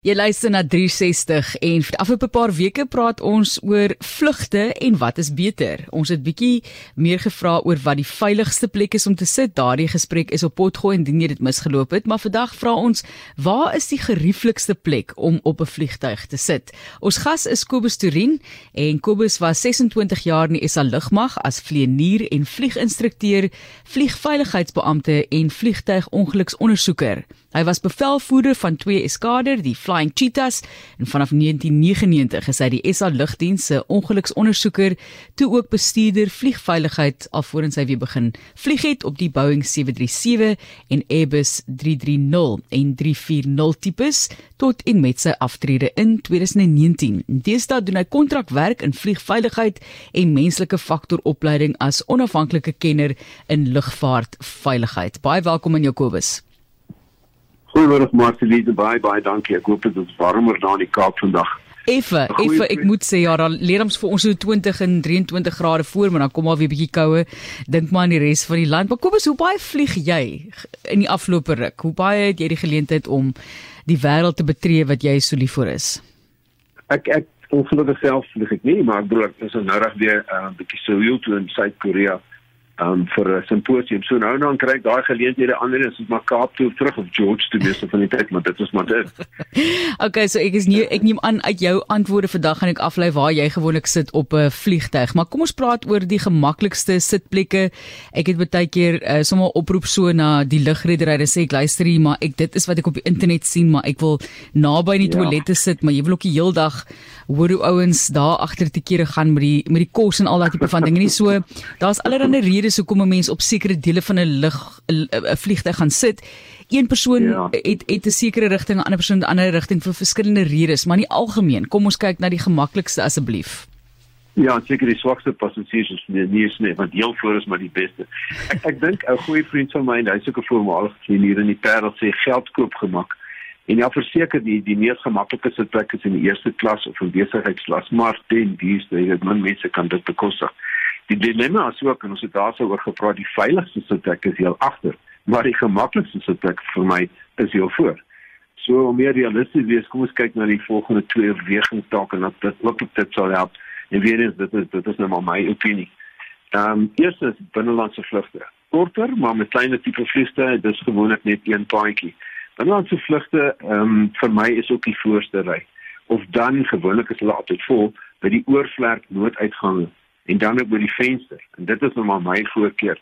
Jy luister na 360 en af op 'n paar weke praat ons oor vlugte en wat is beter. Ons het bietjie meer gevra oor wat die veiligigste plek is om te sit. Daardie gesprek is op potgooi indien jy dit misgeloop het, maar vandag vra ons, waar is die gerieflikste plek om op 'n vliegtuig te sit? Ons gas is Kobus Turin en Kobus was 26 jaar in die SA Lugmag as vlieënier en vlieginstrukteur, vliegveiligheidsbeampte en vliegtuigongeluksondersoeker. Hy was bevelvoerder van twee eskader, die Flying Cheetahs, en vanaf 1999 is hy die SA Lugdiens se ongeluksondersoeker, toe ook bestuurder vliegveiligheid alvorens hy weer begin vlieg het op die Boeing 737 en Airbus 330 en 340 tipes tot en met sy aftrede in 2019. Deesdae doen hy kontrakwerk in vliegveiligheid en menslike faktoropleiding as onafhanklike kenner in lugvaartveiligheid. Baie welkom aan Jakobus. Goeiemôre Marceline, baie baie dankie. Ek hoop dit is warmer daar in die Kaap vandag. Effe, effe, ek moet sê ja, dan leer ons vir ons so 20 en 23 grade voor, maar dan kom maar weer 'n bietjie koue. Dink maar aan die res van die land. Maar kom ons, hoe baie vlieg jy in die afgelope ruk? Hoe baie het jy die geleentheid om die wêreld te betree wat jy so lief vir is? Ek ek ongelukkig self vlieg ek nie, maar ek bedoel ek is nou reg weer 'n uh, bietjie sou toe in Suid-Korea um, vir 'n simposium. So nou dan kry ek daai geleenthede ander is maar Kaap toe terug of George toe meeste van die tyd, maar dit is maar dit. okay, so ek is nie ek neem aan uit jou antwoorde vandag gaan ek aflei waar jy gewoonlik sit op 'n vliegtyg. Maar kom ons praat oor die gemaklikste sitplekke. Ek het baie keer uh, sommer oproep so na die lugredery sê ek luister hier, maar ek dit is wat ek op die internet sien, maar ek wil naby in die ja. toilette sit, maar jy wil ook die heel dag hoor hoe ouens daar agter te kere gaan met die met die kos en al daai tipe van dinge nie so. Daar's allerlei redes redes hoekom 'n mens op sekere dele van 'n lug 'n vliegtuig gaan sit. Een persoon ja. het het 'n sekere rigting, 'n ander persoon 'n ander rigting vir verskillende redes, maar nie algemeen. Kom ons kyk na die gemaklikste asseblief. Ja, seker die swakste passasiers is nie nie is nie, want heel voor is maar die beste. Ek ek dink 'n goeie vriend van my, hy's ook 'n voormalige vlieënier in die Parel sê geld koop gemak. En ja, verseker die die mees gemaklike sitplek is in die eerste klas of in besigheidsklas, maar ten dieste, jy weet, min mense kan dit bekostig. Die dilemma is ook en ons het daaroor gepraat, die veiligste sitplek is heel agter, maar die gemaklikste sitplek vir my is heel voor. So om meer realisties wees, kom ons kyk na die volgende twee wegingstake en dit ook dit sal help. En weer eens dit is dit is nou maar my opinie. Ehm um, eerstens binnelandse vlugte. Korter, maar met kleiner tipe vliegtuie, dis gewoonlik net een paadjie. Binnelandse vlugte ehm um, vir my is ook die voorste ry. Of dan gewoonlik is hulle altyd vol by die oorvlek nooduitgange en dan ook by die venster. En dit is nou maar my voorkeur.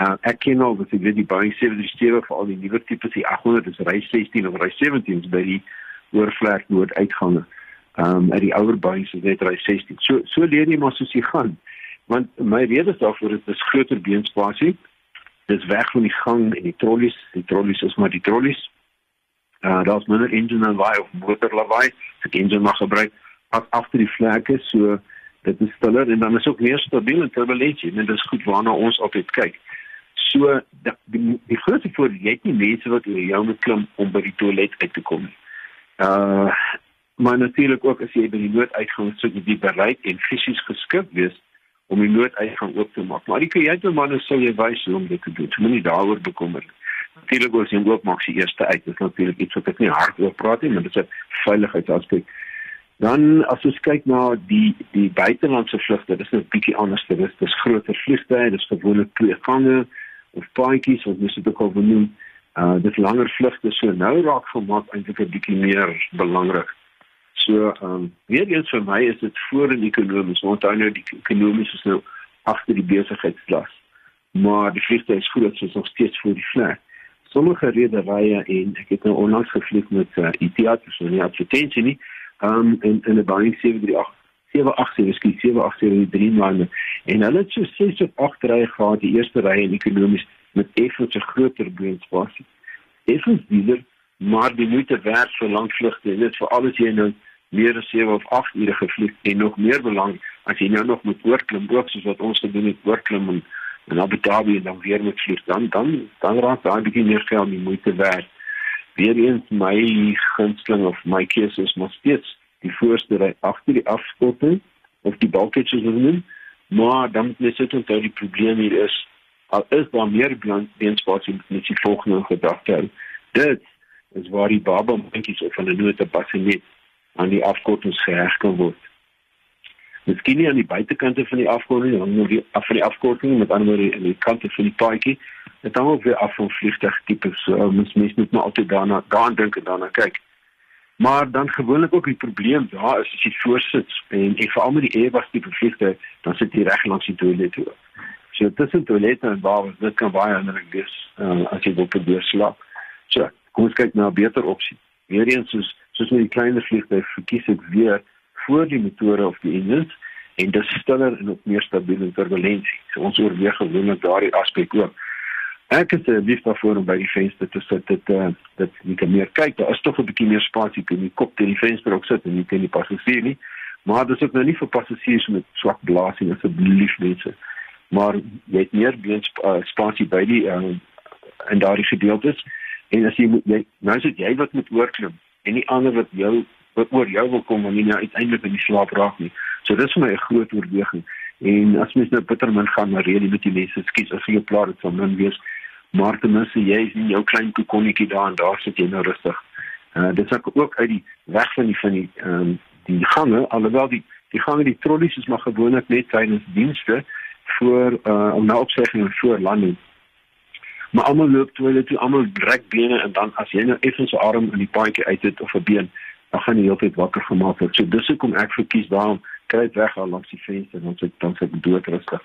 Uh, ek ken al dat die Boeing 737 vir al die nuwe tipes die 800 is ry 16 of ry 17 by die oorvlek noord uitgange. Ehm um, uit die ouer Boeing se net ry 16. So so leer jy maar soos jy gaan. Want my rede is daarvoor dit is groter beenspasie. Dis weg van die gang en die trollies. Die trollies is maar die trollies. Uh daar's minder engine lawaai of motor lawaai. Ek engine mag gebruik af agter die vlekke so dit is stiller en dan is ook meer stabiel en turbulentie en dit is goed waarna ons altyd kyk. So die die, die grootste voordeel jy het nie mense wat oor jou moet klim om by die toilet uit te kom nie. Uh maar natuurlik ook as jy by die nooduitgang sit, jy bereid en fisies geskik wees om die nooduitgang oop te maak. Maar die kajuitbemanne sou jy wys hoe om dit te doen. Jy moet nie daaroor bekommer nie. Natuurlik as jy ook maak sy eerste uit, dis natuurlik iets wat ek nie hard praat nie, maar dit is 'n veiligheidsaspek. Dan as ons kyk na die die buitelandse vlugte, dis 'n bietjie anders. Dit is dis groter vliegtye, dis gewoonlik twee gange of paadjies wat mens dit ook al benoem. Uh dis langer vlugte so nou raak gemaak eintlik 'n bietjie meer belangrik. So ehm um, weer eens vir my is dit voor in ekonomies. Want onthou nou die ekonomies is nou agter die besigheidsklas. Maar die vliegtye is groot, so is nog steeds voor die vlek. Sommige rederye en ek het nou onlangs gevlieg met uh, Etihad, so nie advertensie nie um in in 'n Boeing 738 787 skiet 787 maande. En hulle het so 6 of 8 rye gehad die eerste ry in ekonomies met effens 'n groter beenspasie effens dieler maar die moeite werd vir lang vlugte dit vir alles jy nou meer as 7 of 8 ure gevlieg en nog meer belang as jy nou nog moet oorklim ook soos wat ons gedoen het oorklim en en Abu Dhabi en dan weer met vlieg. Dan dan dan raak daai bietjie meer geld die moeite werd. Weer eens my gunsteling of my keuse is maar steeds die voorste ry agter die afskotting of die bulkhead soos ons noem maar dan moet jy sit onthou die probleem hier is al is daar meer beenspasie met die volgende gedagte dit is waar die baba mandjies of hulle note bassinet aan die afkortings geheg kan word. Miskien nie aan die buitekante van die afkorting, maar net die af van die afkorting met ander woorde aan die kante van die paadjie. Dit hang ook weer af van vliegtuig tipe. So mens mens moet maar altyd daarna gaan dink en daarna kyk. Maar dan gewoonlik ook die probleem daar is as jy voorsit en jy veral met die Airbus tipe vliegtuig, dan sit jy reg langs die toilet toe. So tussen toilette en bawers, dit kan baie handig wees uh, as jy wil probeer slaap. So, kom ons kyk na 'n beter opsie. Weereens soos soos met die kleiner vliegtuig verkies ek weer voor die motore of die engines en dis stiller en ook meer stabiel in turbulensie. So ons oorweeg gewoonlik daardie aspek ook. Ek het 'n lief daarvoor om by die venster te sit dit uh, dit jy kan meer kyk. Daar is tog 'n bietjie meer spasie kan jy kop teen die venster ook sit en jy kan die passasier nie. Maar dis ook nou nie vir passasiers met swak blasing asseblief mense. Maar jy het meer been uh, spasie by die uh, in daardie gedeeltes en as jy moet jy nou is dit jy wat moet oorklim en nie ander wat jou wat oor jou wil kom wanneer jy nou uiteindelik in die slaap raak nie. So dis vir my 'n groot oorweging. En as mens nou bitter min gaan na reël met die mense, skiet as jy plaas dit van min wees. Maar ten minste jy is in jou klein kokonnetjie daar en daar sit jy nou rustig. Uh dit sak ook uit die weg van die van die ehm um, die gange, alhoewel die die gange die trollies is maar gewoonlik net tydens dienste voor uh om nou opsegging en voor landing. Maar almal loop toe hulle toe almal drek bene en dan as jy nou effens 'n arm in die paadjie uit het of 'n been dan gaan jy heeltyd wakker gemaak word. So dis hoekom ek verkies daarom kry dit weg al langs die venster en ons het dan se doodrustig.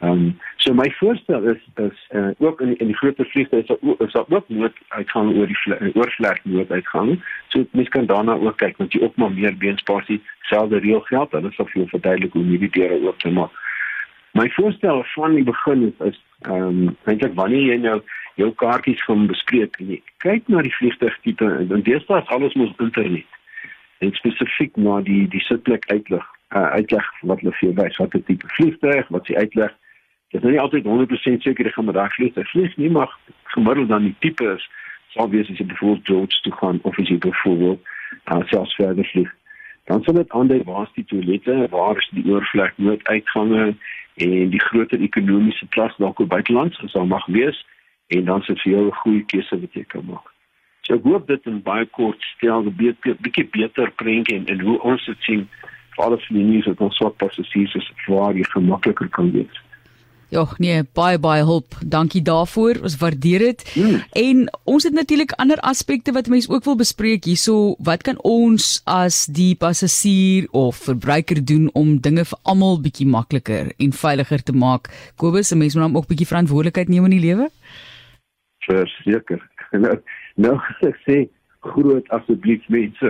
Ehm um, so my voorstel is is uh, ook in in die groter vliegtuie is daar is daar ook nood uitgang oor die oorvlek nood uitgang. So mens kan daarna ook kyk want jy ook maar meer beenspasie selfde reël geld. Hulle sal vir jou verduidelik hoe nie die deure oop te maak. My voorstel van die begin is is ehm um, eintlik wanneer jy nou jou kaartjies gaan bespreek en jy kyk na die vliegtuigtipe en dan deesdae is alles mos internet. En spesifiek na die die sitplek uitlig, uh, uitleg wat hulle vir jou wys wat 'n tipe vliegtuig, wat sy uitleg. Dit is nie altyd 100% seker gaan met daai vliegtuig vlieg nie, maar gemiddeld dan die tipe is sal wees as jy byvoorbeeld George toe gaan of as jy byvoorbeeld uh, selfs verder vlieg. Dan sal dit aandui waar is die toilette, waar is die oorvlek nooduitgange en die groter ekonomiese klas dalk op buitelands sal mag wees en dan sit vir jou 'n goeie keuse wat jy kan maak. So ek hoop dit in baie kort stel 'n bietjie beter prentjie en, en hoe ons dit sien vir alles van die nuus wat ons soort passasiers is waar jy gemakliker kan wees. Ja, nee, baie baie hulp. Dankie daarvoor. Ons waardeer dit. Hmm. En ons het natuurlik ander aspekte wat mense ook wil bespreek hierso. Wat kan ons as die passasier of verbruiker doen om dinge vir almal bietjie makliker en veiliger te maak? Kobus, 'n mens moet hom ook bietjie verantwoordelikheid neem in die lewe verseker. Nou, nou ek sê groot asseblief mense,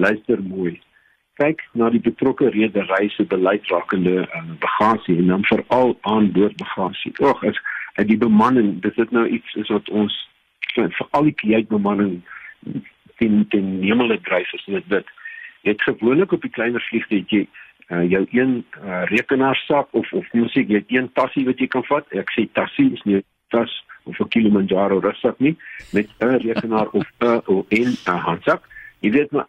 luister mooi. Kyk na die betrokke redery se beleid rakende uh, bagasie en dan veral aan boord bagasie. Ag, as uit die bemanning, dis dit nou iets is wat ons vir al die kiet bemanning in in nemele dryf is dit dit. Het gewoonlik op die kleiner vliegtuie jy uh, jou een uh, rekenaarsak of of musiek, jy het een tassie wat jy kan vat. Ek sê tassie is nie tas of 'n Kilimanjaro rugsak nie met 'n rekenaar of 'n of 'n handsak. Jy weet maar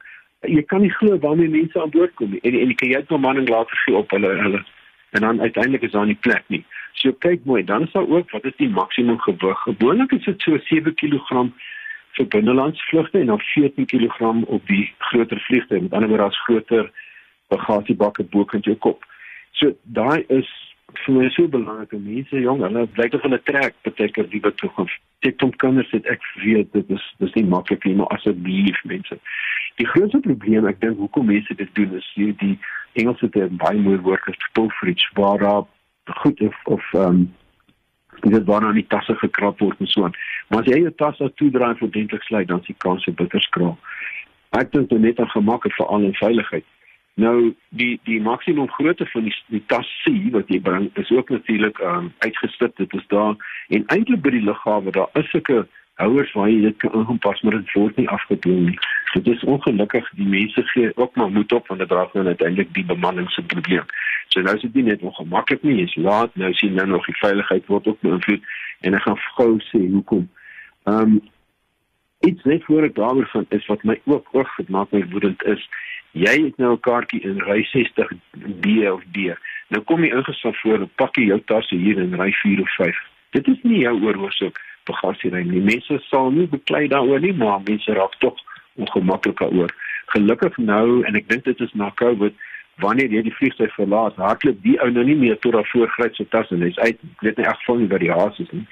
jy kan nie glo waarmee mense aan boord kom nie. En en die kajuitbemanning laat gee op hulle hulle en dan uiteindelik is daar nie plek nie. So kyk mooi, dan is daar ook wat is die maksimum gewig? Gewoonlik is dit so 7 kg vir binnelandsvlugte en dan 14 kg op die groter vliegtuie. Met ander woorde as groter bagasiebakke bo kan jy kop. So daai is my so belangrike mense jong. Hulle blyk of hulle trek beteken die wat toe gaan ek kom kinders het ek weet dit is dis nie maklik nie maar asseblief mense. Die grootste probleem ek dink hoekom mense dit doen is hier die Engelse term baie mooi woord is pilferage waar daar goed of of ehm um, dit waar nou nie tasse gekrap word en so aan. Maar as jy jou tas daar toe draai vir dentlik sluit dan is die kans vir bitterskraal. Ek dink dit net aan gemak en veral in veiligheid Nou die die maksimum grootte van die die tas C wat jy bring is ook natuurlik um, uitgestip. Dit is daar en eintlik by die lughawe daar is sulke houers waar jy dit kan aanpas maar dit word nie afgedwing nie. Dit is ongelukkig die mense gee ook maar moed op want dit raak nou uiteindelik die bemanning se probleem. So nou is dit nie net ongemaklik nie, jy's laat, nou sien nou nog die veiligheid word ook beïnvloed en ek gaan gou sê hoekom. Ehm um, iets net voor ek daaroor van is wat my ook oog gemaak my woedend is jy het nou 'n kaartjie in ry 60 B of D. Nou kom jy ingestap voor, pak jy jou tasse hier in ry 4 of 5. Dit is nie jou oorhoorsoek bagasieruim nie. Mense sal nie beklei daaroor nie, maar mense raak tog ongemaklik daaroor. Gelukkig nou en ek dink dit is na Covid wanneer jy die vliegtuig verlaat, hardloop die ou nou nie meer tot daar voorgryp sy tas en hy's uit. Ek weet nie ek van nie wat die haas is nie.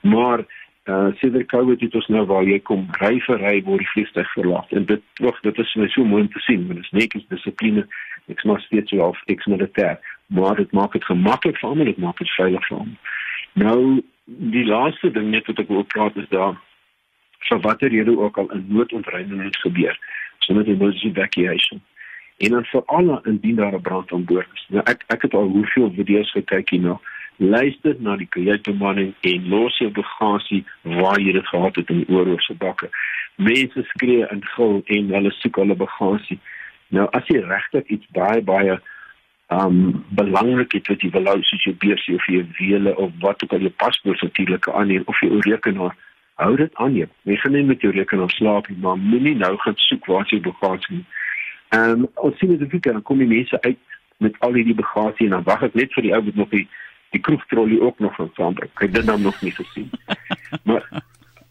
Maar uh sedert COVID het ons nou waar jy kom ry vir ry word die vliegtuig verlaat. En dit wag dit is my so mooi om te sien want dit is netjies dissipline ek's nog steeds so of ek's militêr maar dit maak dit gemaklik vir almal dit maak dit veilig vir almal. Nou die laaste ding net wat ek wil praat is daar vir watter rede ook al 'n noodontreiniging moet gebeur. So met emergency evacuation en dan vir alle indien daar 'n brand aan boord is. Nou ek ek het al hoeveel video's gekyk hier nou luister na die kajuitbemanning en los jou bagasie waar jy dit gehad het in oorhoofse bakke. Mense skree en gil en hulle soek hulle bagasie. Nou as jy regtig iets baie baie um belangrik het wat jy wil hou soos jou beursie of jou wiele of wat ook al jou paspoort natuurlik aanneem of jou rekenaar hou dit aan jou. Jy gaan nie met jou rekenaar slaap nie, maar moenie nou gaan soek waar jy bagasie. Ehm um, ons sien dit effek dan kom die mense uit met al hierdie bagasie en dan wag ek net vir die ou wat nog die die kroegtrollie ook nog van saambring. Ek het dit dan nog nie gesien. maar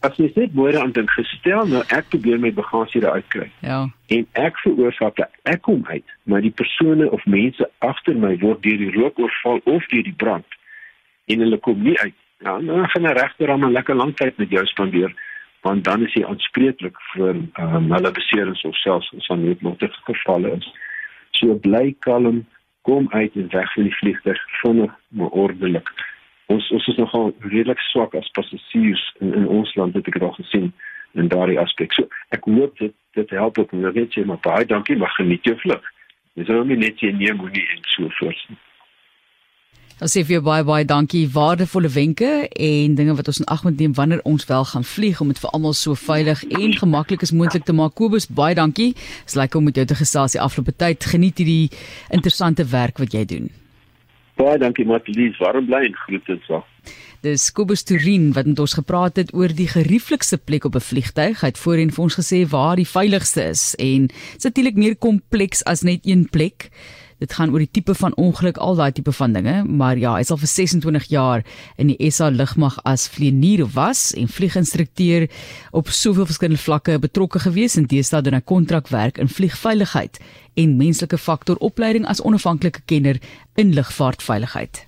as jy net mooi aan dink gestel nou ek probeer my bagasie daar uitkry. Ja. En ek veroorsaak dat ek kom uit, maar die persone of mense agter my word deur die rook oorval of deur die brand en hulle kom nie uit. Ja, nou gaan 'n regter aan 'n lekker lang tyd met jou spandeer want dan is jy aanspreeklik vir um, hulle beserings of selfs as aan noodlottige gevalle is. So bly kalm, kom uit en weg van die vliegtuig vinnig maar ordelik. Ons ons is nogal redelik swak as passasiers in, in ons land het ek dit al gesien in daardie aspek. So ek hoop dit dit help ook net jy maar baie dankie maar geniet jou vlug. Dis nou nie net jy neem moenie en so voort nie. Ons sê vir jou baie baie dankie waardevolle wenke en dinge wat ons in ag moet neem wanneer ons wel gaan vlieg om dit vir almal so veilig en gemaklik as moontlik te maak. Kobus, baie dankie. Dis lekker om met jou te gesels die afgelope tyd. Geniet hierdie interessante werk wat jy doen. Baie dankie Matlies, warm bly en groete so. Dis Kobus Turin wat met ons gepraat het oor die gerieflikste plek op 'n vliegtyg. Hy het voorheen vir ons gesê waar die veiligste is en dit is natuurlik meer kompleks as net een plek. Dit gaan oor die tipe van ongeluk, al daai tipe van dinge, maar ja, hy is al vir 26 jaar in die SA lugmag as vlieënier was en vlieginstrukteur op soveel verskillende vlakke betrokke gewees en deesdae doen hy kontrakwerk in vliegveiligheid en menslike faktor opleiding as onafhanklike kenner in lugvaartveiligheid.